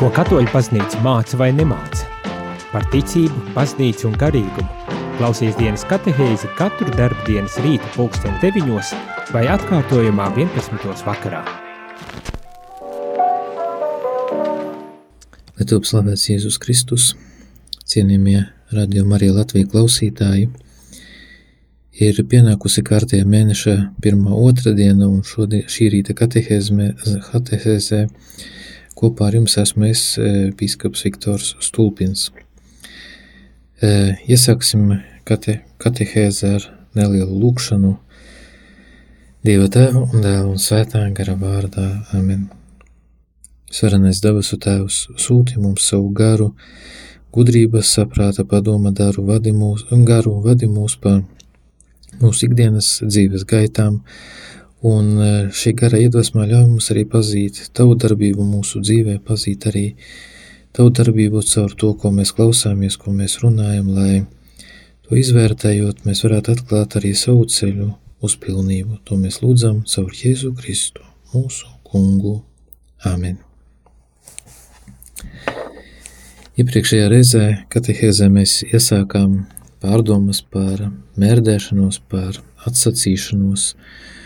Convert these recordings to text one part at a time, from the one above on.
Ko katoļu paznīca māca vai nemāca? Par ticību, paznīcu un garīgumu. Klausies dienas katehēzi katru darbu dienas rīta pulksten 9 vai atkārtojumā 11. vakarā. Lai top slavēts Jēzus Kristus, cienījamie radio Marija Latvija klausītāji, ir pienākusi kārtējā mēneša pirmā otrdiena un šodien, šī rīta katehēzē Kopā ar jums esmu es, e, Bīskaps Viktors Stulpins. E, iesāksim kate, katehēzi ar nelielu lūkšanu Dieva Tēva un Dēla un Svētā gara vārdā. Amen. Svarenais debesu Tēvs sūti mums savu garu, gudrības, saprāta, padoma daru, vadi mūs, garu un vadi mūs pa mūsu ikdienas dzīves gaitām, Un e, šī gara iedvesmā ļauj mums arī pazīt tavu darbību mūsu dzīvē, pazīt arī tavu darbību caur to, ko mēs klausāmies, ko mēs runājam, lai to izvērtējot, mēs varētu atklāt arī savu ceļu uz pilnību. To mēs lūdzam caur Jēzu Kristu, mūsu kungu. Āmen! Iepriekšējā reizē katehēzē mēs iesākām pārdomas par mērdēšanos, par atsacīšanos, par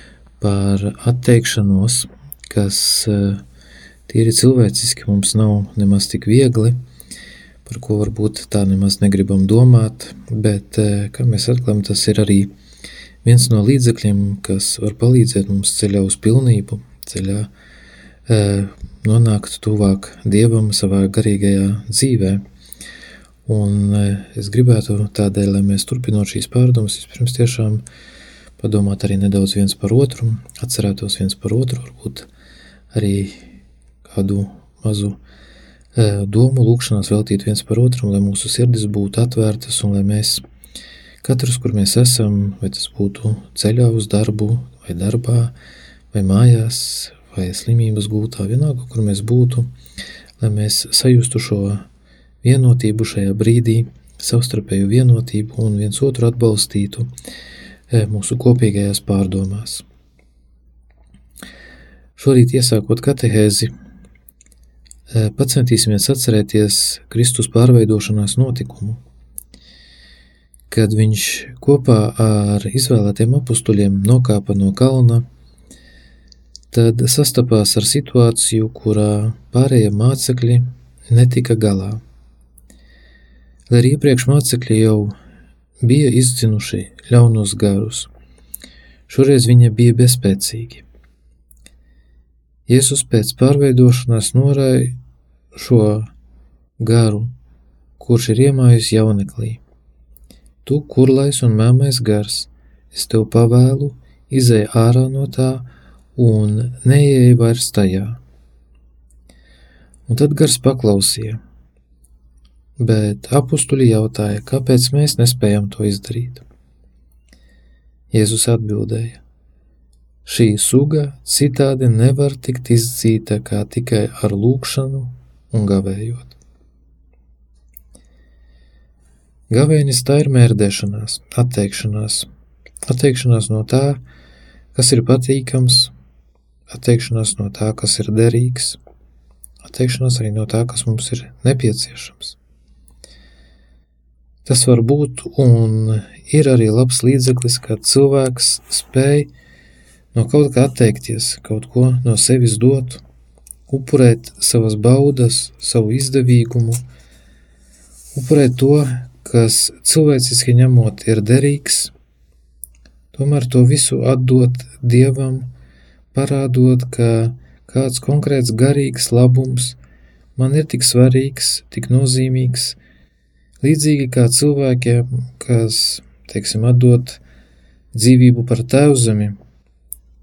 atteikšanos, kas eh, tīri cilvēciski mums nav nemaz tik viegli, par ko varbūt tā nemaz negribam domāt, bet, eh, kā mēs atklājam, tas ir arī viens no līdzekļiem, kas var palīdzēt mums ceļā uz pilnību, ceļā eh, nonākt tuvāk Dievam savā garīgajā dzīvē. Un es gribētu tādēļ, lai mēs turpinot šīs pārdomas, vispirms tiešām uh, padomāt arī nedaudz viens par otru, atcerētos viens par otru, varbūt arī kādu mazu e, domu lūkšanās veltīt viens par otru, lai mūsu sirdis būtu atvērtas un lai mēs katrs, kur mēs esam, vai tas būtu ceļā uz darbu, vai darbā, vai mājās, vai slimības gūtā, vienalga, kur mēs būtu, lai mēs sajustu šo vienotību šajā brīdī, savstarpēju vienotību un viens otru atbalstītu, E, mūsu kopīgajās pārdomās. Šorīt iesākot katehēzi, e, pacentīsimies atcerēties Kristus pārveidošanās notikumu, kad viņš kopā ar izvēlētiem apustuļiem nokāpa no kalna, tad sastapās ar situāciju, kurā pārējie mācekļi netika galā. Lai arī iepriekš mācekļi jau bija izdzinuši ļaunos garus. Šoreiz viņa bija bezspēcīgi. Jēzus pēc pārveidošanās norāja šo garu, kurš ir iemājis jauneklī. Tu, kurlais un mēmais gars, es tev pavēlu, izēj ārā no tā un neieej vairs tajā. Un tad gars paklausīja bet apstuļi jautāja, kāpēc mēs nespējam to izdarīt. Jēzus atbildēja: Šī suga citādi nevar tikt izdzīta kā tikai ar lūgšanu un gavējot. Gavēnis tā ir mērdēšanās, atteikšanās, atteikšanās no tā, kas ir patīkams, atteikšanās no tā, kas ir derīgs, atteikšanās arī no tā, kas mums ir nepieciešams. Tas var būt un ir arī labs līdzeklis, kā cilvēks spēj no kaut kā atteikties, kaut ko no sevis dot, upurēt savas baudas, savu izdevīgumu, upurēt to, kas cilvēciski ņemot ir derīgs, tomēr to visu atdot Dievam, parādot, ka kāds konkrēts garīgs labums man ir tik svarīgs, tik nozīmīgs, Līdzīgi kā cilvēkiem, kas, teiksim, atdot dzīvību par tēvzemi,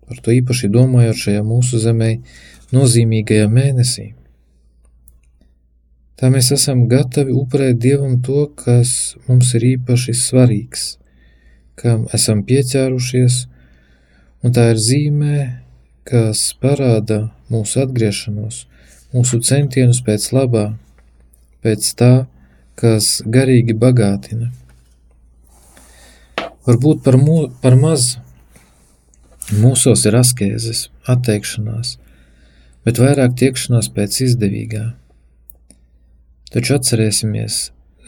par to īpaši domājot šajā mūsu zemē nozīmīgajā mēnesī. Tā mēs esam gatavi upurēt Dievam to, kas mums ir īpaši svarīgs, kam esam pieķērušies, un tā ir zīmē, kas parāda mūsu atgriešanos, mūsu centienus pēc labā, pēc tā, kas garīgi bagātina. Varbūt par, mū, par maz mūsos ir askēzes, atteikšanās, bet vairāk tiekšanās pēc izdevīgā, Taču atcerēsimies,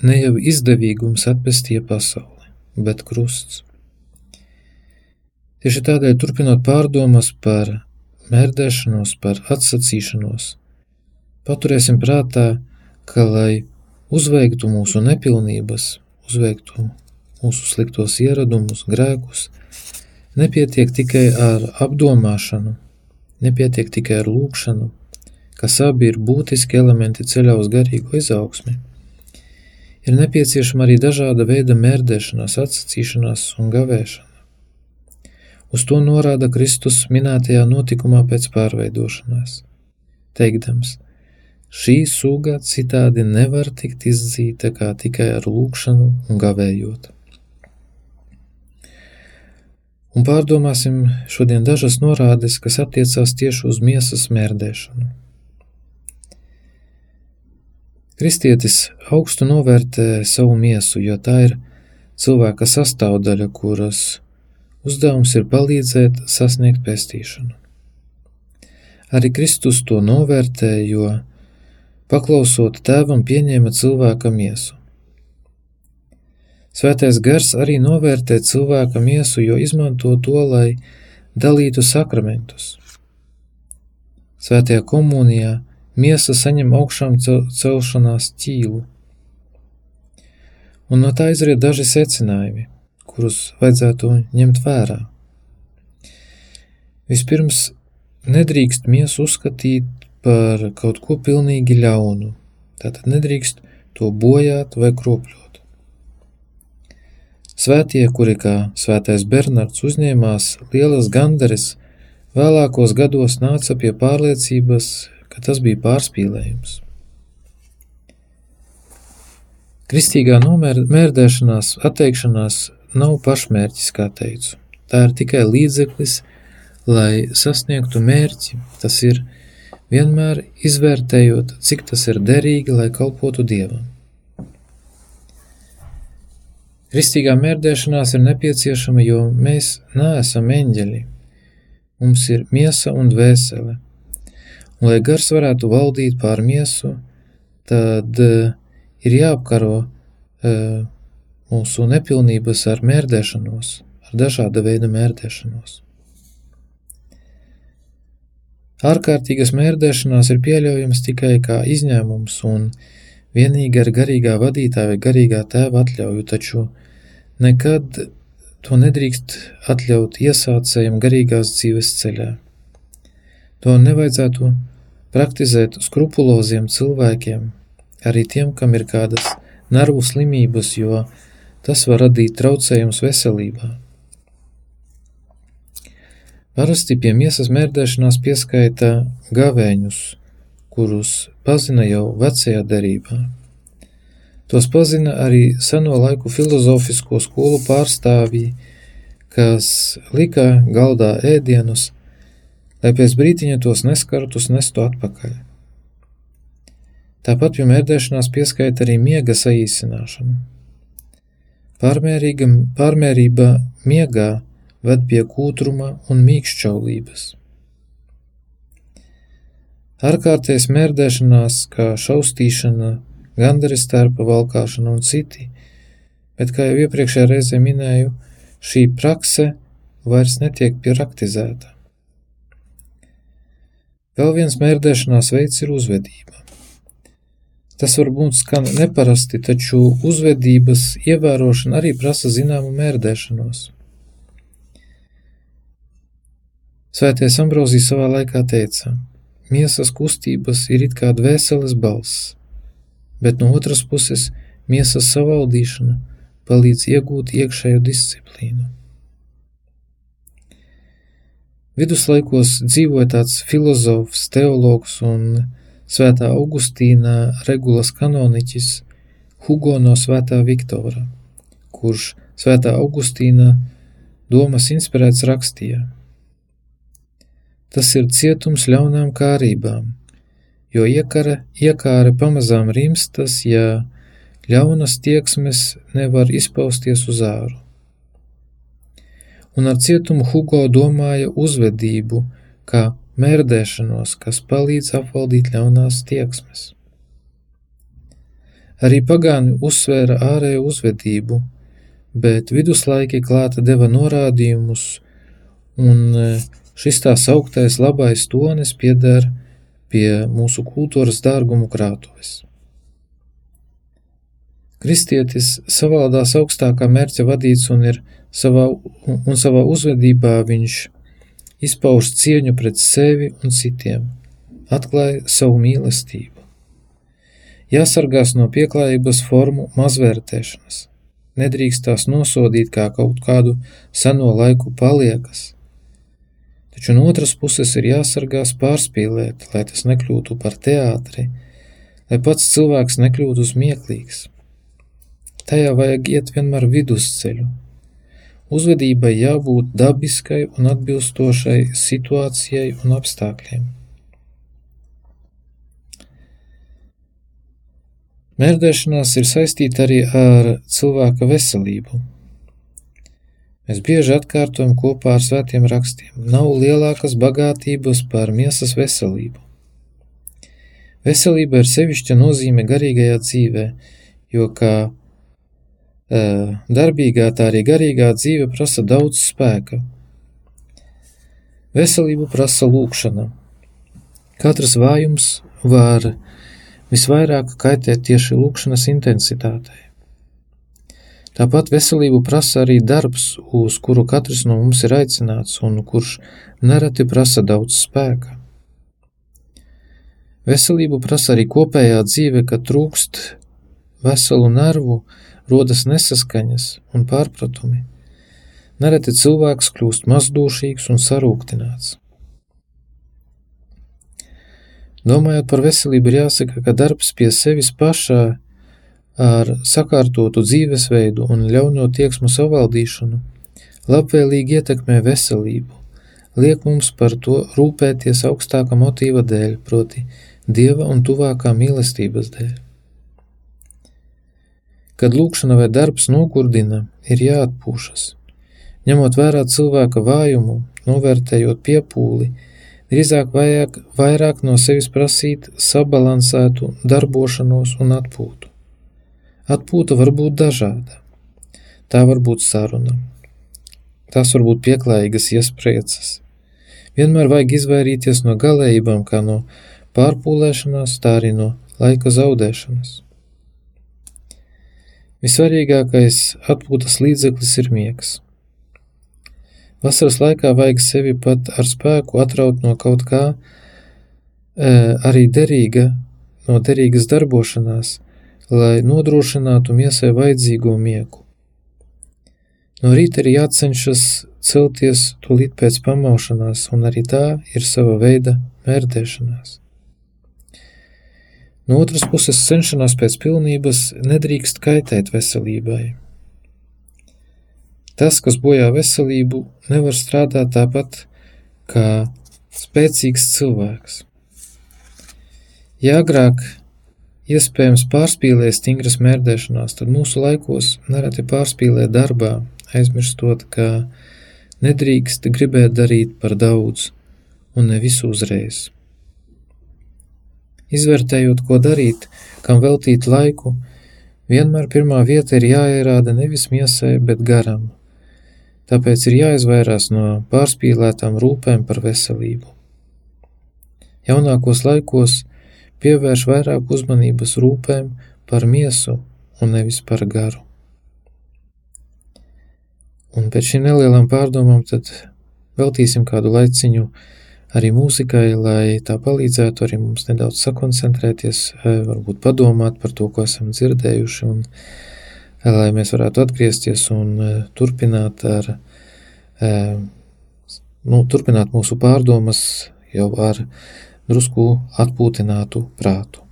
ne jau izdevīgums atpestīja pasauli, bet krusts. Tieši tādēļ, turpinot pārdomas par mērdēšanos, par atsacīšanos, paturēsim prātā, ka, lai uzveiktu mūsu nepilnības, uzveiktu mūsu sliktos ieradumus, grēkus, nepietiek tikai ar apdomāšanu, nepietiek tikai ar lūkšanu, kas abi ir būtiski elementi ceļā uz garīgu izaugsmi. Ir nepieciešama arī dažāda veida mērdēšanās, atsacīšanās un gavēšana. Uz to norāda Kristus minētajā notikumā pēc pārveidošanās, teikdams, šī suga citādi nevar tikt izdzīta kā tikai ar lūkšanu un gavējot. Un pārdomāsim šodien dažas norādes, kas attiecās tieši uz miesas mērdēšanu. Kristietis augstu novērtē savu miesu, jo tā ir cilvēka sastāvdaļa, kuras uzdevums ir palīdzēt sasniegt pestīšanu. Arī Kristus to novērtē, jo paklausot tēvam, pieņēma cilvēka miesu. Svētais gars arī novērtē cilvēka miesu, jo izmanto to, lai dalītu sakramentus. Svētajā komunijā miesa saņem augšām celšanās ķīlu, un no tā izriet daži secinājumi, kurus vajadzētu ņemt vērā. Vispirms, nedrīkst miesu uzskatīt par kaut ko pilnīgi ļaunu. Tātad nedrīkst to bojāt vai kropļot. Svētie, kuri kā svētais Bernards uzņēmās lielas gandaras, vēlākos gados nāca pie pārliecības, ka tas bija pārspīlējums. Kristīgā nomērdēšanās, atteikšanās nav pašmērķis, kā teicu. Tā ir tikai līdzeklis, lai sasniegtu mērķi. Tas ir vienmēr izvērtējot, cik tas ir derīgi, lai kalpotu Dievam. Kristīgā mērdēšanās ir nepieciešama, jo mēs neesam eņģeļi. Mums ir miesa un dvēsele. Un, lai gars varētu valdīt pār miesu, tad uh, ir jāapkaro uh, mūsu nepilnības ar mērdēšanos, ar dažāda veida mērdēšanos. Ārkārtīgas mērdēšanās ir pieļaujams tikai kā izņēmums un vienīgi ar garīgā vadītāja vai garīgā tēva atļauju, taču nekad to nedrīkst atļaut iesācējiem garīgās dzīves ceļā. To nevajadzētu praktizēt skrupuloziem cilvēkiem, arī tiem, kam ir kādas nervu slimības, jo tas var radīt traucējumus veselībā. Parasti pie miesas mērdēšanās pieskaita gavēņus, kurus pazina jau vecajā derībā. Tos pazina arī seno laiku filozofisko skolu pārstāvji, kas lika galdā ēdienus, lai pēc brītiņa tos neskartus nestu atpakaļ. Tāpat pie mērdēšanās pieskaita arī miega saīsināšana. Pārmērīga, pārmērība miegā ved pie kūtruma un mīkšķaulības. Ārkārtējas mērdēšanās, kā šaustīšana, gandaris stērpa valkāšana un citi, bet, kā jau iepriekšējā reizē minēju, šī prakse vairs netiek praktizēta. Vēl viens mērdēšanās veids ir uzvedība. Tas varbūt skan neparasti, taču uzvedības ievērošana arī prasa zināmu mērdēšanos. Svētais Ambrozijs savā laikā teica: Miesas kustības ir it kā dvēseles balss, bet no otras puses miesas savaldīšana palīdz iegūt iekšējo disciplīnu. Viduslaikos dzīvoja tāds filozofs, teologs un svētā Augustīna regulas kanoniķis Hugo no svētā Viktora, kurš svētā Augustīna domas inspirēts rakstīja – Tas ir cietums ļaunām kārībām, jo iekara, iekāra pamazām rimstas, ja ļaunas tieksmes nevar izpausties uz āru. Un ar cietumu Hugo domāja uzvedību, kā mērdēšanos, kas palīdz apvaldīt ļaunās tieksmes. Arī pagāni uzsvēra ārēju uzvedību, bet viduslaiki klāta deva norādījumus, un e, šis tā sauktais labais tonis pieder pie mūsu kultūras dārgumu krātuves. Kristietis savādās augstākā mērķa vadīts un ir savā, un savā uzvedībā viņš izpauž cieņu pret sevi un citiem, atklāja savu mīlestību. Jāsargās no pieklājības formu mazvērtēšanas, nedrīkst tās nosodīt kā kaut kādu seno laiku paliekas, taču no otras puses ir jāsargās pārspīlēt, lai tas nekļūtu par teātri, lai pats cilvēks nekļūtu smieklīgs. Tajā vajag iet vienmēr vidusceļu. Uzvedībai jābūt dabiskai un atbilstošai situācijai un apstākļiem. Mērdēšanās ir saistīta arī ar cilvēka veselību. Mēs bieži atkārtojam kopā ar svētiem rakstiem: Nav lielākas bagātības par miesas veselību. Veselība ir sevišķa nozīme garīgajā dzīvē, jo kā darbīgā, tā arī garīgā dzīve prasa daudz spēka. Veselību prasa lūkšana. Katrs vājums var visvairāk kaitēt tieši lūkšanas intensitātei. Tāpat veselību prasa arī darbs, uz kuru katrs no mums ir aicināts un kurš nereti prasa daudz spēka. Veselību prasa arī kopējā dzīve, kad trūkst veselu nervu, rodas nesaskaņas un pārpratumi. Nereti cilvēks kļūst mazdūšīgs un sarūktināts. Domājot par veselību, ir jāsaka, ka darbs pie sevis pašā ar sakārtotu dzīvesveidu un ļauno tieksmu savaldīšanu labvēlīgi ietekmē veselību, liek mums par to rūpēties augstāka motīva dēļ, proti, dieva un tuvākā mīlestības dēļ. Kad lūkšana vai darbs nogurdina, ir jāatpūšas. Ņemot vērā cilvēka vājumu, novērtējot piepūli, drīzāk vajag vairāk no sevis prasīt sabalansētu darbošanos un atpūtu. Atpūta var būt dažāda. Tā var būt saruna. Tās var būt pieklājīgas iespriecas. Vienmēr vajag izvairīties no galējībām, kā no pārpūlēšanās, tā arī no laika zaudēšanas. Visvarīgākais atpūtas līdzeklis ir miegs. Vasaras laikā vajag sevi pat ar spēku atraut no kaut kā, e, arī derīga, no derīgas darbošanās, lai nodrošinātu miesai vajadzīgo miegu. No rīta ir jācenšas celties tūlīt pēc pamaušanās, un arī tā ir sava veida mērdēšanās. No otras puses, cenšanās pēc pilnības nedrīkst kaitēt veselībai. Tas, kas bojā veselību, nevar strādāt tāpat kā spēcīgs cilvēks. Ja agrāk iespējams pārspīlē stingras mērdēšanās, tad mūsu laikos nereti pārspīlē darbā, aizmirstot, ka nedrīkst gribēt darīt par daudz un ne visu uzreiz. Izvērtējot, ko darīt, kam veltīt laiku, vienmēr pirmā vieta ir jāierāda nevis miesai, bet garam. Tāpēc ir jāizvairās no pārspīlētām rūpēm par veselību. Jaunākos laikos pievērš vairāk uzmanības rūpēm par miesu un nevis par garu. Un pēc šīm nelielām pārdomām tad veltīsim kādu laiciņu arī mūzikai, lai tā palīdzētu arī mums nedaudz sakoncentrēties, e, varbūt padomāt par to, ko esam dzirdējuši, un e, lai mēs varētu atgriezties un e, turpināt ar, nu, turpināt mūsu pārdomas jau ar drusku atpūtinātu prātu.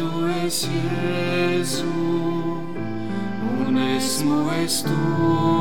tuvāk un iemīlu viņu.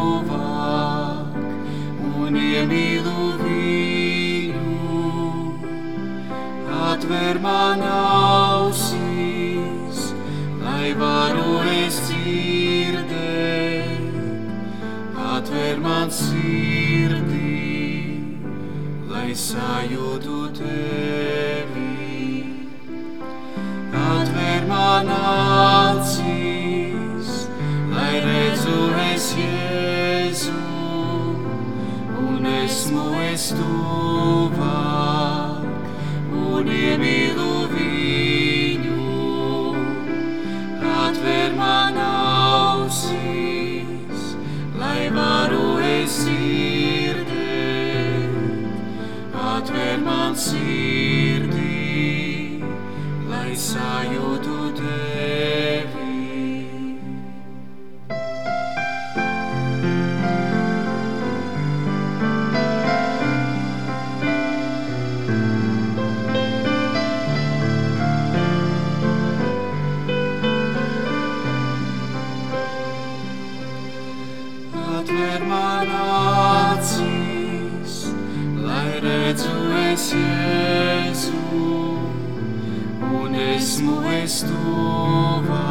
Esmu es tuvāk,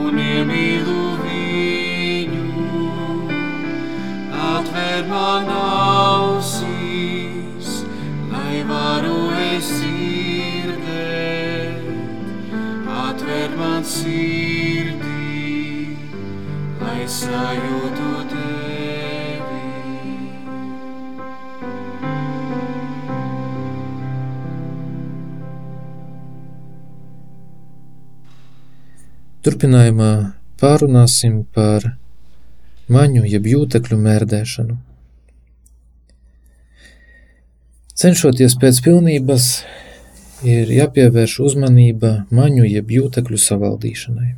un iemīlu viņu. Atver man ausīs, lai varu es dzirdēt, atver man sirdī, lai sajūtu Turpinājumā pārunāsim par maņu jeb jūtekļu mērdēšanu. Cenšoties pēc pilnības, ir jāpievērš uzmanība maņu jeb jūtekļu savaldīšanai.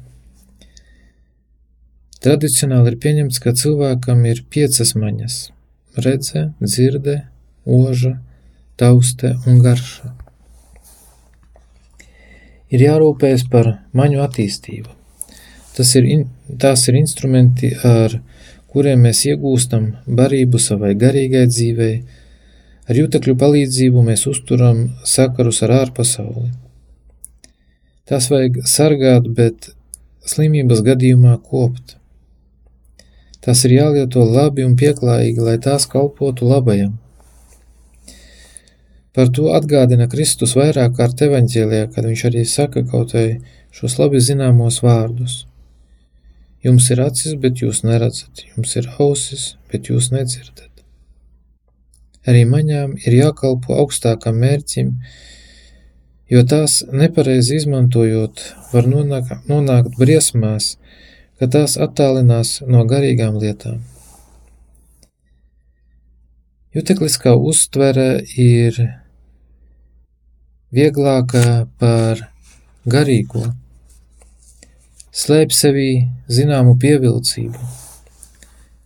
Tradicionāli ir pieņemts, ka cilvēkam ir piecas maņas - redze, dzirde, oža, tauste un garša. Ir jārūpējas par maņu attīstību. Tas ir, in, tās ir instrumenti, ar kuriem mēs iegūstam barību savai garīgai dzīvei. Ar jūtekļu palīdzību mēs uzturam sakarus ar ārpasauli. Tās vajag sargāt, bet slimības gadījumā kopt. Tas ir jālieto labi un pieklājīgi, lai tās kalpotu labajam. Par to atgādina Kristus vairāk kārt evaņģēlijā, kad viņš arī saka kaut vai šos labi zināmos vārdus. Jums ir acis, bet jūs neredzat, jums ir ausis, bet jūs nedzirdat. Arī maņām ir jākalpo augstākam mērķim, jo tās nepareizi izmantojot, var nonākt, nonākt briesmās, ka tās attālinās no garīgām lietām. Jutekliskā uztvere ir vieglāka par garīgo, slēpj sevī zināmu pievilcību,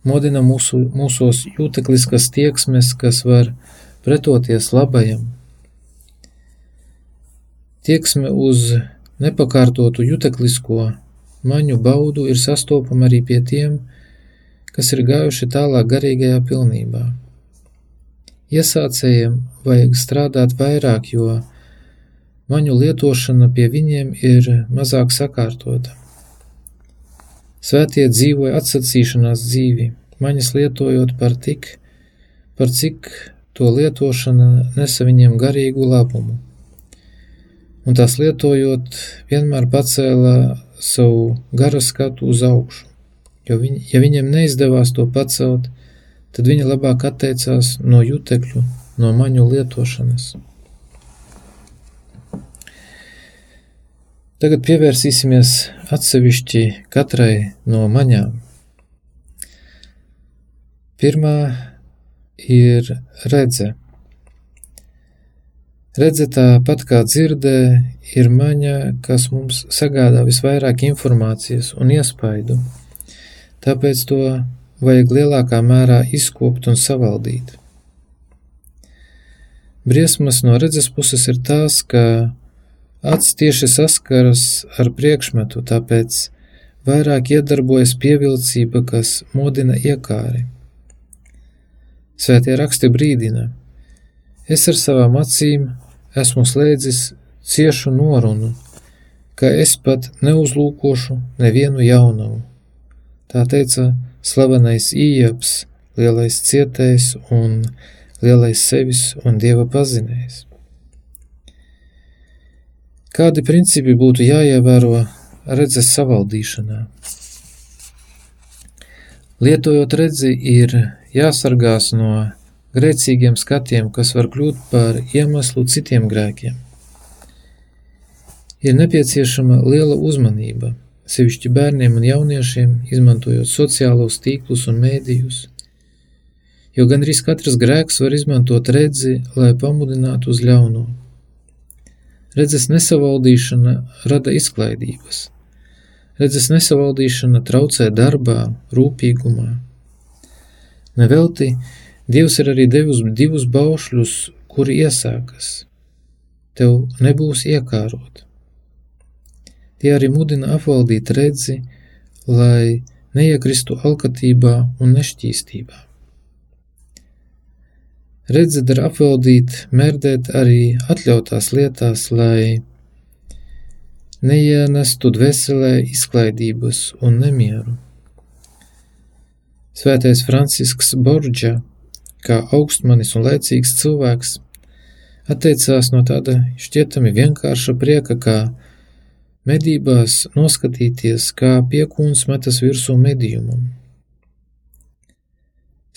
modina mūsu, mūsos jūtekliskas tieksmes, kas var pretoties labajam. Tieksme uz nepakārtotu juteklisko maņu baudu ir sastopama arī pie tiem, kas ir gājuši tālāk garīgajā pilnībā. Iesācējiem vajag strādāt vairāk, jo maņu lietošana pie viņiem ir mazāk sakārtota. Svētie dzīvoja atsacīšanās dzīvi, maņas lietojot par tik, par cik to lietošana nesa viņiem garīgu labumu. Un tās lietojot, vienmēr pacēla savu garu skatu uz augšu, jo viņi, ja viņiem neizdevās to pacelt, tad viņi labāk atteicās no jutekļu, no maņu lietošanas. Tagad pievērsīsimies atsevišķi katrai no maņām. Pirmā ir redze. Redze tāpat kā dzirdē, ir maņa, kas mums sagādā visvairāk informācijas un iespaidu. Tāpēc to vajag lielākā mērā izkopt un savaldīt. Briesmas no redzes puses ir tās, ka acis tieši saskaras ar priekšmetu, tāpēc vairāk iedarbojas pievilcība, kas modina iekāri. Svētie raksti brīdina: Es ar savām acīm esmu slēdzis ciešu norunu, ka es pat neuzlūkošu nevienu jaunumu. Tā teica slavenais ījaps, lielais cietējs un lielais sevis un dieva pazinējs. Kādi principi būtu jāievēro redzes savaldīšanā? Lietojot redzi, ir jāsargās no grēcīgiem skatiem, kas var kļūt par iemeslu citiem grēkiem. Ir nepieciešama liela uzmanība, sevišķi bērniem un jauniešiem, izmantojot sociālos tīklus un mēdījus, jo gandrīz katrs grēks var izmantot redzi, lai pamudinātu uz ļauno. Redzes nesavaldīšana rada izklaidības – Redzes nesavaldīšana traucē darbā, rūpīgumā. Nevelti Dievs ir arī devis divus baušļus, kuri iesākas. Tev nebūs iekārot. Tie arī mudina apvaldīt redzi, lai neiekristu alkatībā un nešķīstībā. Redzi dar apvaldīt, mērdēt arī atļautās lietās, lai neienestu dvēselē izklaidības un nemieru. Svētais Francisks Borģa, kā augstmanis un laicīgs cilvēks, atteicās no tāda šķietami vienkārša prieka, kā medībās noskatīties, kā piekūns metas virsū medījumam.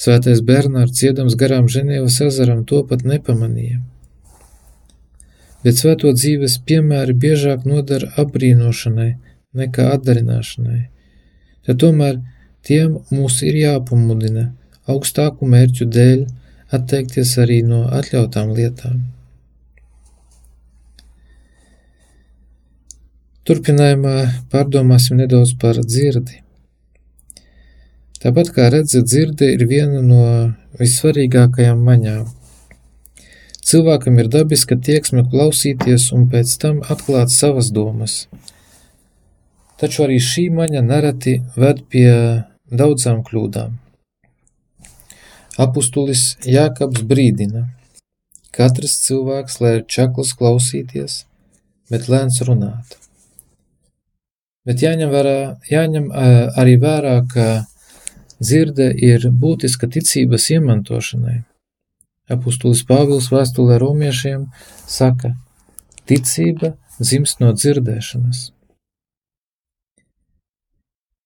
Svētais Bernārds, iedams garām Ženēvas ezeram, to pat nepamanīja bet svēto dzīves piemēri biežāk nodara apbrīnošanai nekā atdarināšanai. Tad tomēr tiem mūs ir jāpamudina augstāku mērķu dēļ atteikties arī no atļautām lietām. Turpinājumā pārdomāsim nedaudz par dzirdi. Tāpat kā redzat, dzirde ir viena no vissvarīgākajām maņām – Cilvēkam ir dabiska tieksme klausīties un pēc tam atklāt savas domas. Taču arī šī maņa nereti ved pie daudzām kļūdām. Apustulis Jākabs brīdina: Katrs cilvēks lai ir čakls klausīties, bet lēns runāt. Bet jāņem, vērā, jāņem arī vērā, ka dzirde ir būtiska ticības iemantošanai. Apustulis Pāvils vēstulē romiešiem saka, ticība dzimst no dzirdēšanas.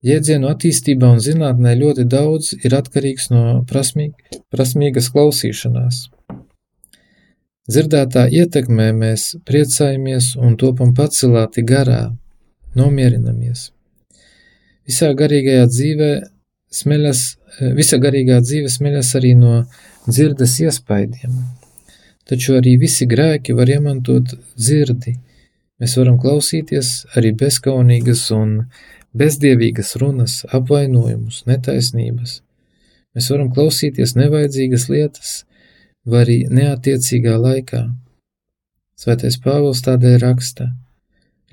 Jēdzienu attīstībā un zinātnē ļoti daudz ir atkarīgs no prasmīg, prasmīgas klausīšanās. Dzirdētā ietekmē mēs priecājamies un topam pacelāti garā, nomierinamies. Visā garīgajā dzīvē smeļas, visa garīgā dzīve smeļas arī no dzirdes iespaidiem. Taču arī visi grēki var iemantot dzirdi. Mēs varam klausīties arī bezkaunīgas un bezdievīgas runas, apvainojumus, netaisnības. Mēs varam klausīties nevajadzīgas lietas, vai arī neatiecīgā laikā. Svētais Pāvils tādēļ raksta: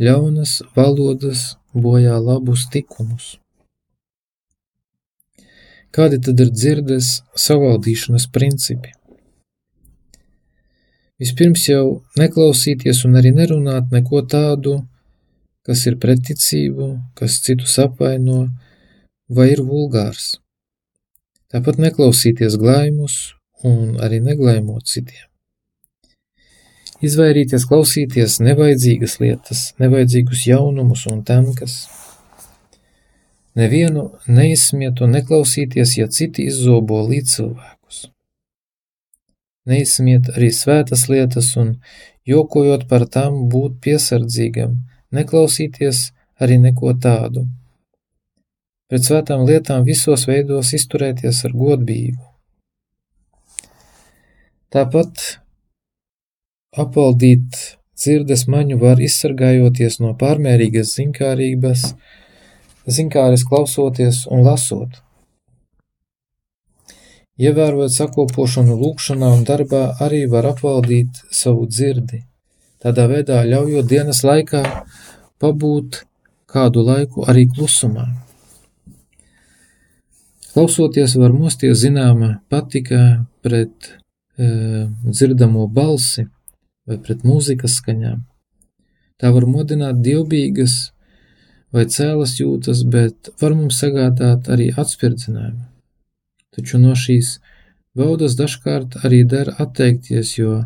Ļaunas valodas bojā labus tikumus. Kādi tad ir dzirdes savaldīšanas principi? Vispirms jau neklausīties un arī nerunāt neko tādu, kas ir preticību, kas citus apvaino vai ir vulgārs. Tāpat neklausīties glaimus un arī neglaimot citiem. Izvairīties klausīties nevajadzīgas lietas, nevajadzīgus jaunumus un tankas, Nevienu neizsmiet un neklausīties, ja citi izzobo līdzcilvēkus. Neizsmiet arī svētas lietas un, jokojot par tām, būt piesardzīgam, neklausīties arī neko tādu. Pret svētām lietām visos veidos izturēties ar godbību. Tāpat apvaldīt dzirdes maņu var izsargājoties no pārmērīgas zinkārības, zinkāres klausoties un lasot. Ievērojot sakopošanu lūkšanā un darbā, arī var apvaldīt savu dzirdi. Tādā veidā ļaujot dienas laikā pabūt kādu laiku arī klusumā. Klausoties var mosties zināma patika pret e, dzirdamo balsi vai pret mūzikas skaņām. Tā var modināt dievbijīgas vai cēlas jūtas, bet var mums sagādāt arī atspirdzinājumu. Taču no šīs baudas dažkārt arī der atteikties, jo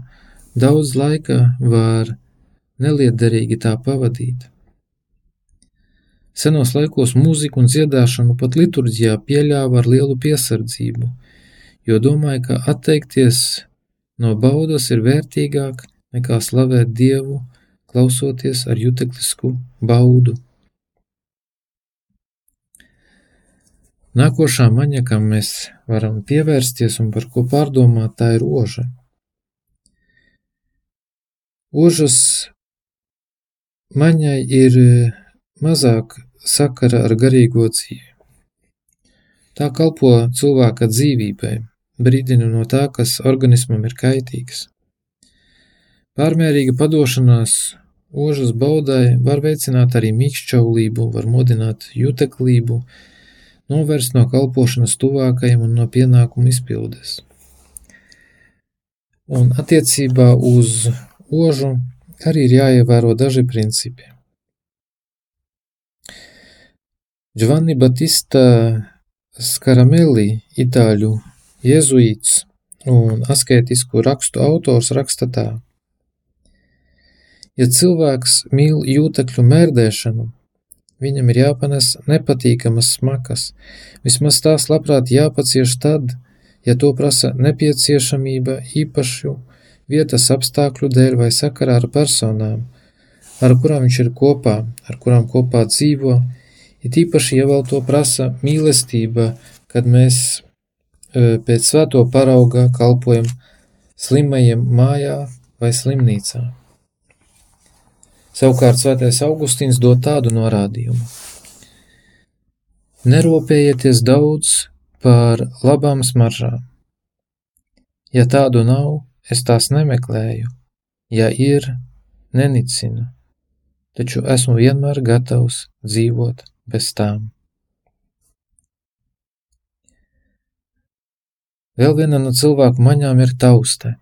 daudz laika var neliederīgi tā pavadīt. Senos laikos mūziku un dziedāšanu pat liturģijā pieļāva ar lielu piesardzību, jo domāja, ka atteikties no baudas ir vērtīgāk nekā slavēt Dievu, klausoties ar juteklisku baudu. Nākošā maņa, kam mēs varam pievērsties un par ko pārdomāt, tā ir oža. Ožas maņai ir mazāk sakara ar garīgo dzīvi. Tā kalpo cilvēka dzīvībai, brīdina no tā, kas organismam ir kaitīgs. Pārmērīga padošanās ožas baudai var veicināt arī mīkšķaulību, var modināt juteklību, novērst no kalpošanas tuvākajiem un no pienākumu izpildes. Un attiecībā uz ožu arī ir jāievēro daži principi. Giovanni Battista Skaramelli, itāļu jēzuīts un askētisku rakstu autors raksta tā. Ja cilvēks mīl jūtekļu mērdēšanu, viņam ir jāpanes nepatīkamas smakas, vismaz tās labprāt jāpacieš tad, ja to prasa nepieciešamība īpašu vietas apstākļu dēļ vai sakarā ar personām, ar kurām viņš ir kopā, ar kurām kopā dzīvo, It īpaši, ja vēl to prasa mīlestība, kad mēs e, pēc svēto parauga kalpojam slimajiem mājā vai slimnīcā. Savukārt svētais Augustīns dod tādu norādījumu. Neropējieties daudz par labām smaržām. Ja tādu nav, es tās nemeklēju, ja ir, nenicinu, taču esmu vienmēr gatavs dzīvot bez tām. Vēl viena no cilvēku maņām ir tauste.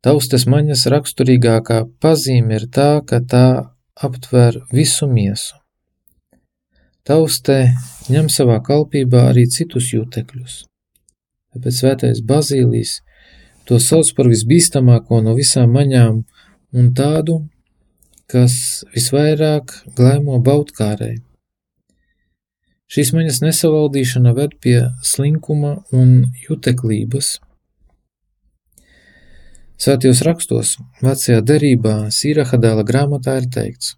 Taustes maņas raksturīgākā pazīme ir tā, ka tā aptver visu miesu. Tauste ņem savā kalpībā arī citus jūtekļus. Tāpēc svētais Bazīlijs to sauc par visbīstamāko no visām maņām un tādu, kas visvairāk glaimo baudkārai. Šīs maņas nesavaldīšana ved pie slinkuma un juteklības. Svētajos rakstos, vecajā derībā, Sīrahadēla grāmatā ir teikts: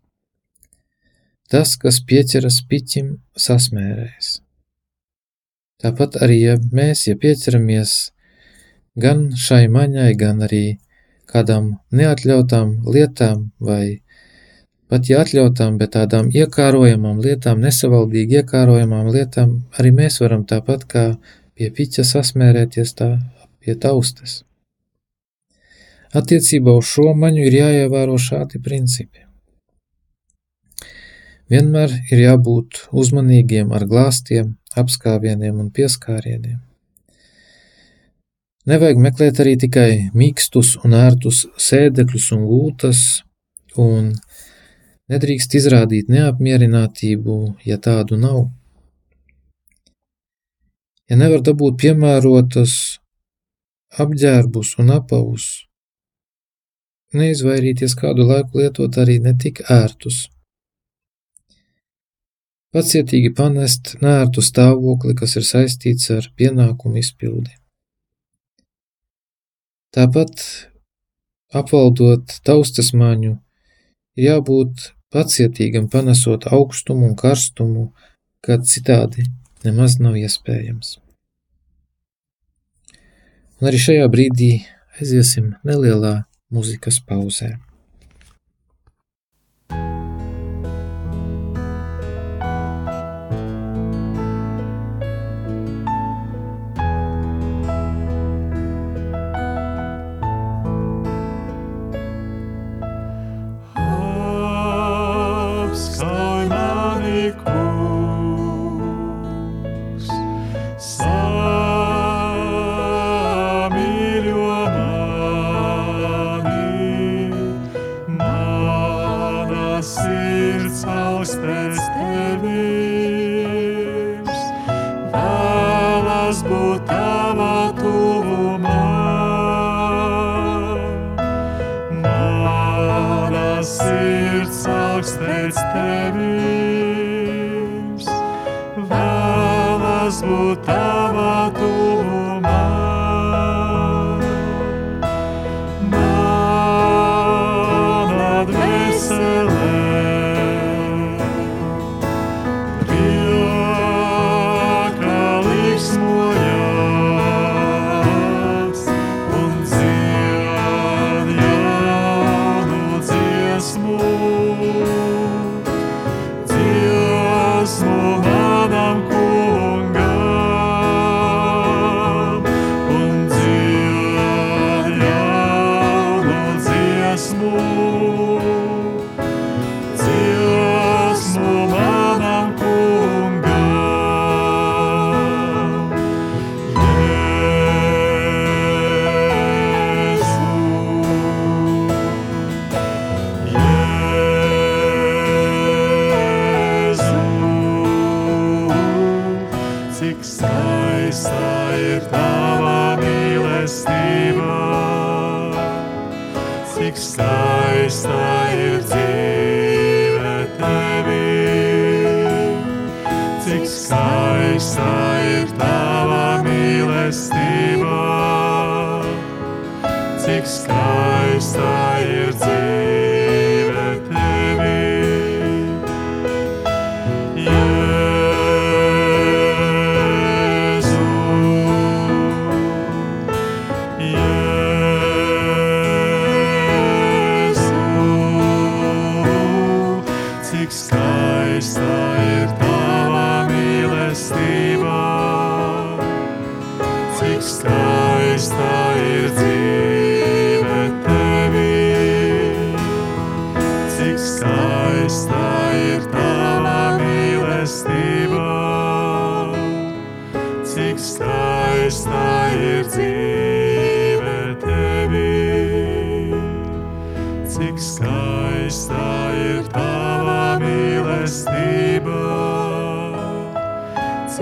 Tas, kas pieķeras piķim, sasmērēs. Tāpat arī, ja mēs, ja pieķeramies gan šai maņai, gan arī kādām neatļautām lietām vai pat ja atļautām, bet tādām iekārojamām lietām, nesavaldīgi iekārojamām lietām, arī mēs varam tāpat kā pie piķa sasmērēties tā pie taustes. Attiecībā uz šo maņu ir jāievēro šādi principi. Vienmēr ir jābūt uzmanīgiem ar glāstiem, apskāvieniem un pieskārieniem. Nevajag meklēt arī tikai mīkstus un ērtus sēdekļus un gultas, un Nedrīkst izrādīt neapmierinātību, ja tādu nav. Ja nevar dabūt piemērotas apģērbus un apavus, neizvairīties kādu laiku lietot arī netik ērtus. Pacietīgi panest nērtu stāvokli, kas ir saistīts ar pienākumu izpildi. Tāpat apvaldot taustas maņu, ir jābūt pacietīgam panesot augstumu un karstumu, kad citādi nemaz nav iespējams. Un arī šajā brīdī aiziesim nelielā Muzykę z.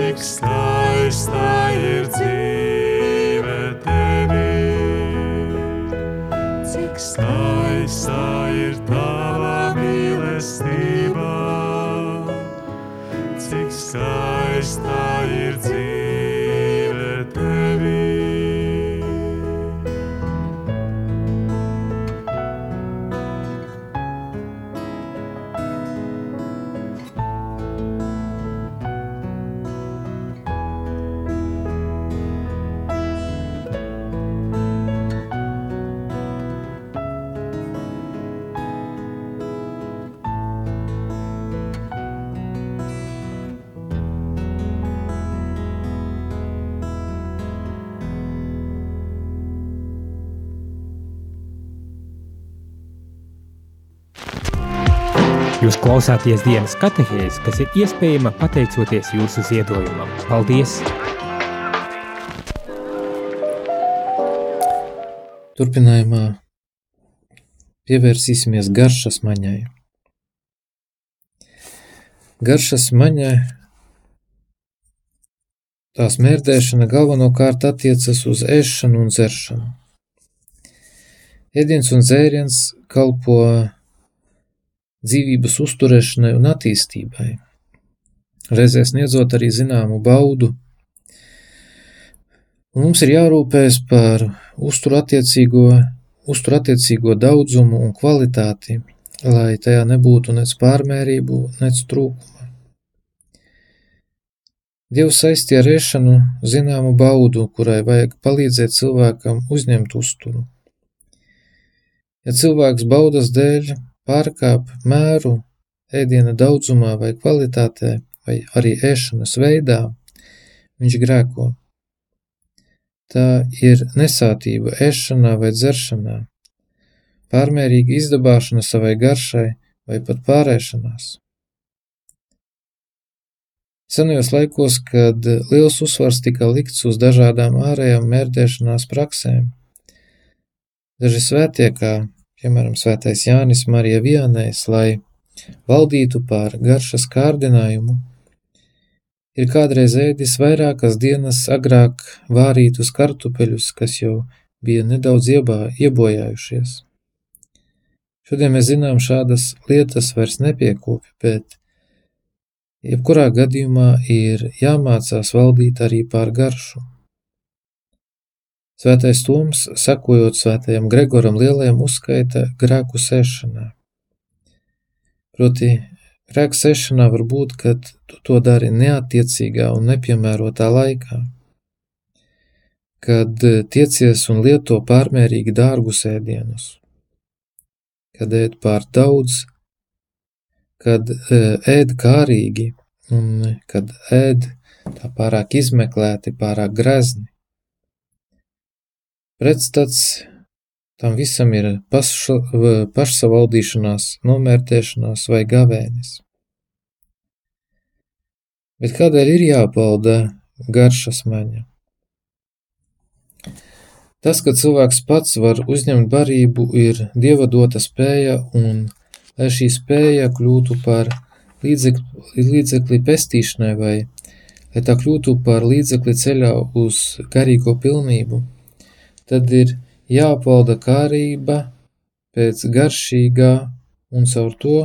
cik skaista ir dzīve tevī. Cik skaista ir tava klausāties dienas katehēs, kas ir iespējama pateicoties jūsu ziedojumam. Paldies! Turpinājumā pievērsīsimies garšas maņai. Garšas maņai tās mērdēšana galvenokārt attiecas uz ēšanu un dzeršanu. Ēdiens un dzēriens kalpo dzīvības uzturēšanai un attīstībai, reizē sniedzot arī zināmu baudu. Un mums ir jārūpējas par uzturattiecīgo, uzturattiecīgo daudzumu un kvalitāti, lai tajā nebūtu nec pārmērību, nec trūkuma. Dievs saistīja ar ēšanu zināmu baudu, kurai vajag palīdzēt cilvēkam uzņemt uzturu. Ja cilvēks baudas dēļ pārkāp mēru ēdiena daudzumā vai kvalitātē, vai arī ēšanas veidā, viņš grēko. Tā ir nesātība ēšanā vai dzeršanā, pārmērīga izdabāšana savai garšai vai pat pārēšanās. Senajos laikos, kad liels uzsvars tika likts uz dažādām ārējām mērdēšanās praksēm, daži svētie, kā piemēram svētais Jānis Marija Vianējs, lai valdītu pār garšas kārdinājumu, ir kādreiz ēdis vairākas dienas agrāk vārītus kartupeļus, kas jau bija nedaudz iebā, iebojājušies. Šodien mēs zinām, šādas lietas vairs nepiekopja, bet jebkurā gadījumā ir jāmācās valdīt arī pār garšu. Svētais Toms, sakojot svētajam Gregoram Lielajam, uzskaita grēku sešanā. Proti, grēku sešanā var būt, kad tu to dari neatiecīgā un nepiemērotā laikā, kad tiecies un lieto pārmērīgi dārgus ēdienus, kad ēd pār daudz, kad e, ēd kārīgi un kad ēd tā pārāk izmeklēti, pārāk grezni Pretstats tam visam ir paša, pašsavaldīšanās, nomērtēšanās vai gavēnis. Bet kādēļ ir jāpalda garšas maņa? Tas, ka cilvēks pats var uzņemt barību, ir dieva dota spēja, un lai šī spēja kļūtu par līdzekli, līdzekli pestīšanai, vai lai tā kļūtu par līdzekli ceļā uz garīgo pilnību, tad ir jāpalda kārība pēc garšīgā, un caur to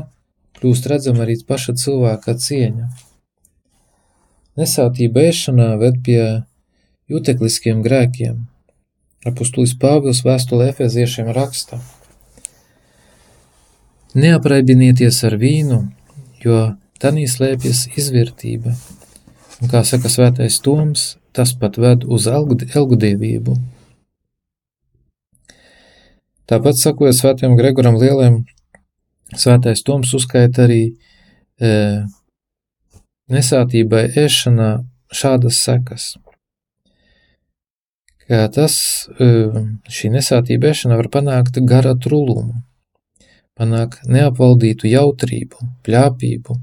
kļūst redzama arī paša cilvēka cieņa. Nesātība ēšanā ved pie jutekliskiem grēkiem. Apustulis Pāvils vēstulē efeziešiem raksta: Neapraibinieties ar vīnu, jo tanī slēpjas izvērtība, un, kā saka svētais Toms, tas pat ved uz elgdievību. Tāpat sakojot svētajam Gregoram Lielajam, svētais Toms uzskaita arī e, nesātībai ēšanā šādas sekas. Kā tas, e, šī nesātība ēšana var panākt gara trulumu, panākt neapvaldītu jautrību, pļāpību,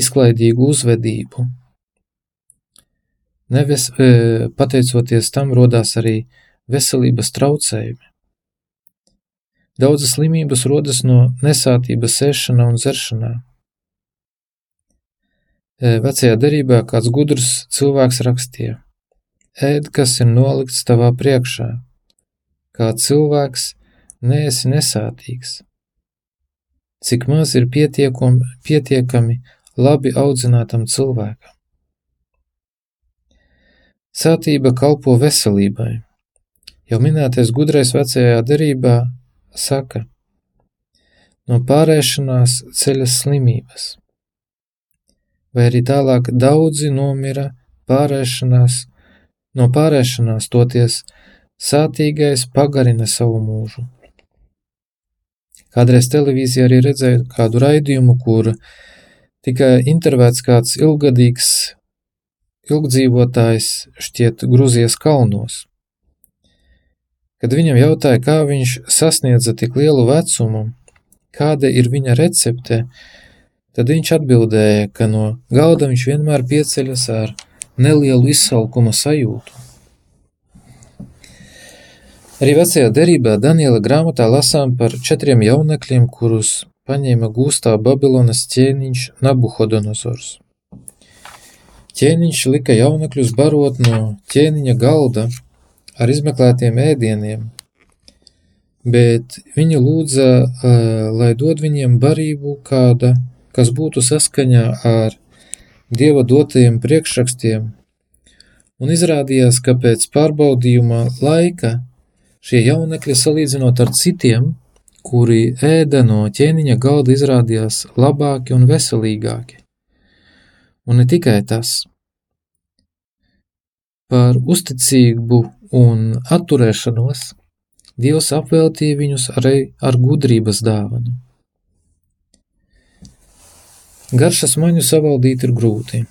izklaidīgu uzvedību. Neves, e, pateicoties tam, rodās arī veselības traucējumi. Daudzas slimības rodas no nesātības ēšanā un dzeršanā. E, vecajā derībā kāds gudrs cilvēks rakstīja: Ēd, kas ir nolikts tavā priekšā, kā cilvēks neesi nesātīgs. Cik maz ir pietiekami labi audzinātam cilvēkam. Sātība kalpo veselībai. Jau minētais gudrais vecajā derībā saka, no pārēšanās ceļas slimības, vai arī tālāk daudzi nomira pārēšanās, no pārēšanās toties sātīgais pagarina savu mūžu. Kādreiz televīzijā arī redzēju kādu raidījumu, kur tika intervēts kāds ilgadīgs ilgdzīvotājs šķiet Gruzijas kalnos. Kad viņam jautāja, kā viņš sasniedza tik lielu vecumu, kāda ir viņa recepte, tad viņš atbildēja, ka no galda viņš vienmēr pieceļas ar nelielu izsalkuma sajūtu. Arī vecajā derībā Daniela grāmatā lasām par četriem jaunekļiem, kurus paņēma gūstā Babilonas ķēniņš Nabuhodonozors. Ķēniņš lika jaunekļus barot no ķēniņa galda, ar izmeklētiem ēdieniem, bet viņi lūdza, lai dod viņiem barību kāda, kas būtu saskaņā ar Dieva dotajiem priekšrakstiem, un izrādījās, ka pēc pārbaudījuma laika šie jaunekļi salīdzinot ar citiem, kuri ēda no ķēniņa galda, izrādījās labāki un veselīgāki. Un ne tikai tas. Par uzticību un atturēšanos, Dievs apveltīja viņus arī ar gudrības dāvanu. Garšas maņu savaldīt ir grūti.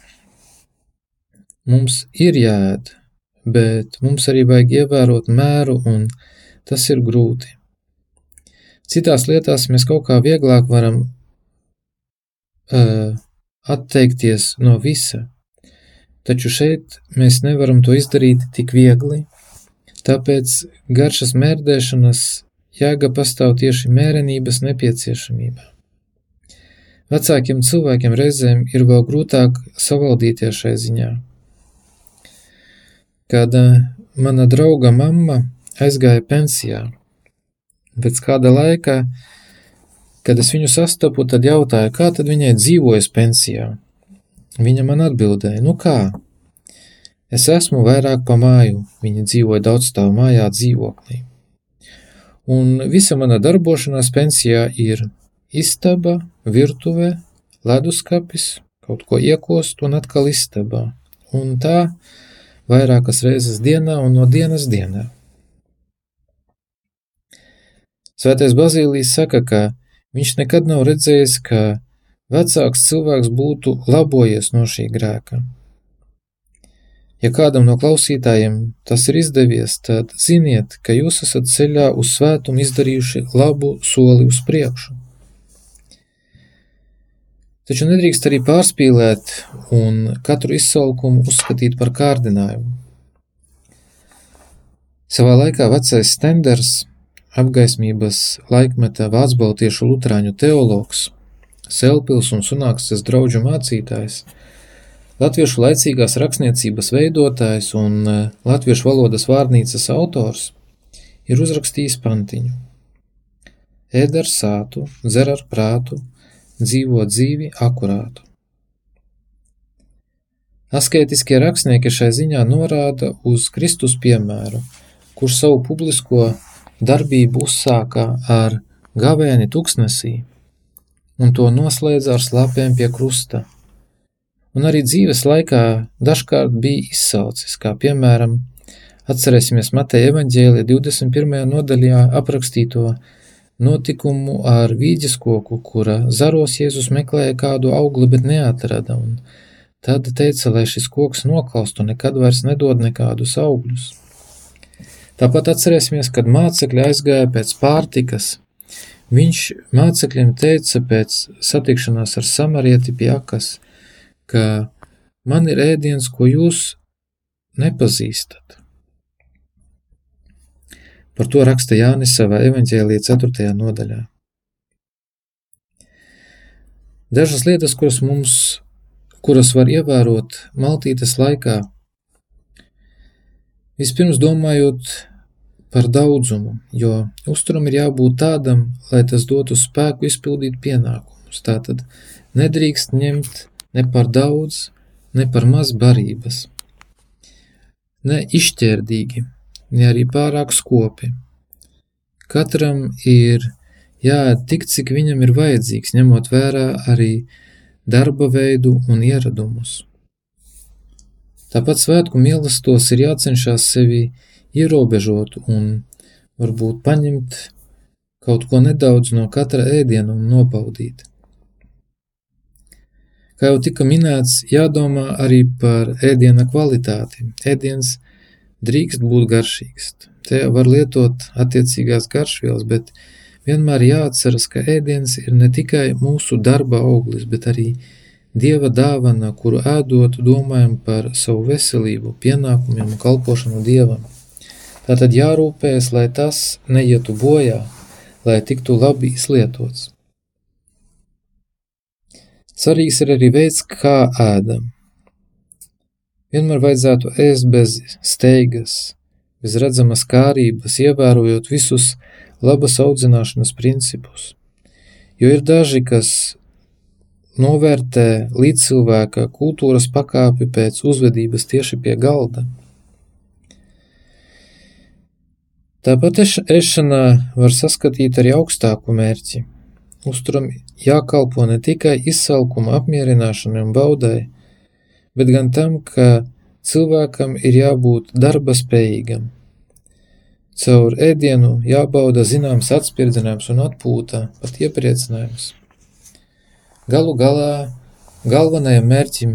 Mums ir jāēd, bet mums arī vajag ievērot mēru, un tas ir grūti. Citās lietās mēs kaut kā vieglāk varam uh, atteikties no visa, taču šeit mēs nevaram to izdarīt tik viegli, Tāpēc garšas mērdēšanas jēga pastāv tieši mērenības nepieciešamībā. Vecākiem cilvēkiem reizēm ir vēl grūtāk savaldīties šai ziņā. Kad mana drauga mamma aizgāja pensijā, pēc kāda laika, kad es viņu sastapu, tad jautāju, kā tad viņai dzīvojas pensijā. Viņa man atbildēja, nu kā? Es esmu vairāk pa māju, viņa dzīvoja daudzstāvu mājā dzīvoklī. Un visa mana darbošanās pensijā ir Istaba, virtuve, leduskapis, kaut ko iekost un atkal istabā. Un tā vairākas reizes dienā un no dienas dienā. Svētais Bazīlijs saka, ka viņš nekad nav redzējis, ka vecāks cilvēks būtu labojies no šī grēka. Ja kādam no klausītājiem tas ir izdevies, tad ziniet, ka jūs esat ceļā uz svētumu izdarījuši labu soli uz priekšu. Taču nedrīkst arī pārspīlēt un katru izsalkumu uzskatīt par kārdinājumu. Savā laikā vecais Stenders, apgaismības laikmeta vācu luterāņu teologs, Selpils un Sunākstes draugu mācītājs, latviešu laicīgās rakstniecības veidotājs un e, latviešu valodas vārnīcas autors, ir uzrakstījis pantiņu. Ēd ar sātu, dzer ar prātu, dzīvo dzīvi akurātu. Askētiskie rakstnieki šai ziņā norāda uz Kristus piemēru, kurš savu publisko darbību uzsāka ar gavēni tuksnesī un to noslēdza ar slāpēm pie krusta. Un arī dzīves laikā dažkārt bija izsaucis, kā piemēram, atcerēsimies Mateja evaņģēlija 21. nodaļā aprakstīto notikumu ar vīģes koku, kura zaros Jēzus meklēja kādu augli, bet neatrada, un tad teica, lai šis koks nokalst un nekad vairs nedod nekādus augļus. Tāpat atcerēsimies, kad mācekļi aizgāja pēc pārtikas. Viņš mācekļiem teica pēc satikšanās ar samarieti pie akas, ka man ir ēdiens, ko jūs nepazīstat. Par to raksta Jānis savā evaņģēlijā 4. nodaļā. Dažas lietas, kuras mums, kuras var ievērot maltītes laikā, vispirms domājot par daudzumu, jo uzturam ir jābūt tādam, lai tas dotu spēku izpildīt pienākumus. Tātad nedrīkst ņemt ne par daudz, ne par maz barības, ne izšķērdīgi, ne arī pārāk skopi. Katram ir jāēd tik, cik viņam ir vajadzīgs, ņemot vērā arī darba veidu un ieradumus. Tāpat svētku mīlestos ir jācenšas sevi ierobežot un varbūt paņemt kaut ko nedaudz no katra ēdiena un nobaudīt. Kā jau tika minēts, jādomā arī par ēdiena kvalitāti. Ēdiens drīkst būt garšīgs. Te var lietot attiecīgās garšvielas, bet vienmēr jāatceras, ka ēdiens ir ne tikai mūsu darba auglis, bet arī Dieva dāvana, kuru ēdot, domājam par savu veselību, pienākumiem un kalpošanu Dievam. Tātad jārūpējas, lai tas neietu bojā, lai tiktu labi izlietots. Svarīgs ir arī veids, kā ēdam. Vienmēr vajadzētu ēst bez steigas, bez redzamas kārības, ievērojot visus labas audzināšanas principus. Jo ir daži, kas novērtē līdz cilvēka kultūras pakāpi pēc uzvedības tieši pie galda. Tāpat ēšanā var saskatīt arī augstāku mērķi. Uzturam jākalpo ne tikai izsalkuma apmierināšanai un baudai, bet gan tam, ka cilvēkam ir jābūt darba spējīgam. Caur ēdienu jābauda zināms atspirdzinājums un atpūta, pat iepriecinājums. Galu galā galvenajam mērķim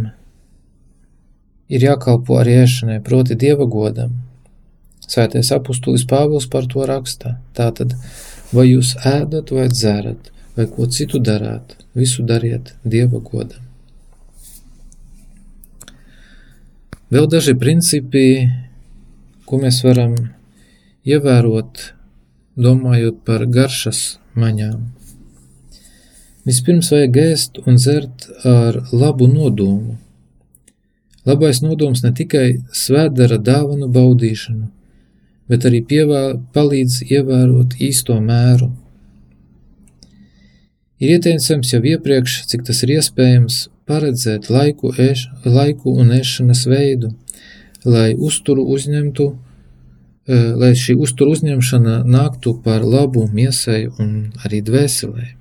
ir jākalpo arī ēšanai, proti dieva godam. Svētais apustulis Pāvils par to raksta. Tātad, vai jūs ēdat vai dzerat, vai ko citu darāt, visu dariet dieva godam. Vēl daži principi, ko mēs varam ievērot, domājot par garšas maņām. Vispirms vajag ēst un dzert ar labu nodomu. Labais nodoms ne tikai svētdara dāvanu baudīšanu, bet arī pievā, palīdz ievērot īsto mēru. Ir ieteicams jau iepriekš, cik tas ir iespējams, paredzēt laiku, ēš, laiku un ēšanas veidu, lai uzturu uzņemtu, eh, lai šī uzturu uzņemšana nāktu par labu miesai un arī dvēselē.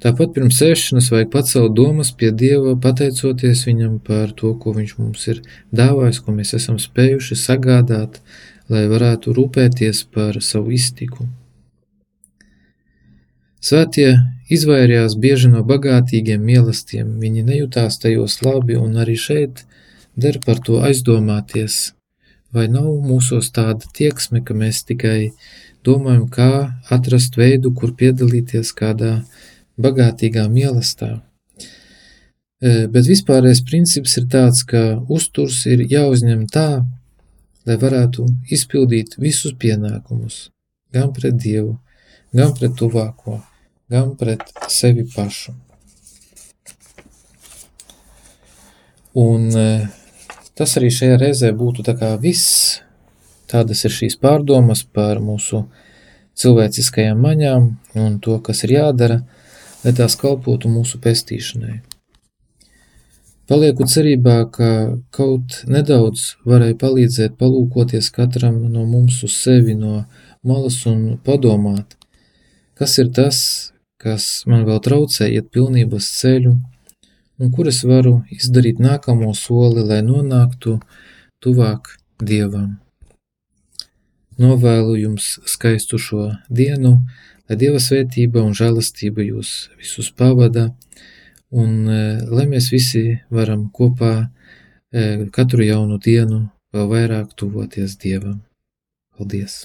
Tāpat pirms ēšanas vajag pacelt domas pie Dieva, pateicoties Viņam par to, ko Viņš mums ir dāvājis, ko mēs esam spējuši sagādāt, lai varētu rūpēties par savu iztiku. Svētie izvairījās bieži no bagātīgiem mīlestiem, viņi nejūtās tajos labi, un arī šeit der par to aizdomāties, vai nav mūsos tāda tieksme, ka mēs tikai domājam, kā atrast veidu, kur piedalīties kādā bagātīgā mīlestā. E, bet vispārējais princips ir tāds, ka uzturs ir jāuzņem tā, lai varētu izpildīt visus pienākumus, gan pret Dievu, gan pret tuvāko, gan pret sevi pašu. Un e, tas arī šajā reizē būtu tā kā viss, tādas ir šīs pārdomas par mūsu cilvēciskajām maņām un to, kas ir jādara – lai tās kalpotu mūsu pestīšanai. Palieku cerībā, ka kaut nedaudz varēja palīdzēt palūkoties katram no mums uz sevi no malas un padomāt, kas ir tas, kas man vēl traucē iet pilnības ceļu, un kur es varu izdarīt nākamo soli, lai nonāktu tuvāk Dievam. Novēlu jums skaistu šo dienu, lai Dieva svētība un žēlastība jūs visus pavada, un e, lai mēs visi varam kopā e, katru jaunu dienu vēl vairāk tuvoties Dievam. Paldies!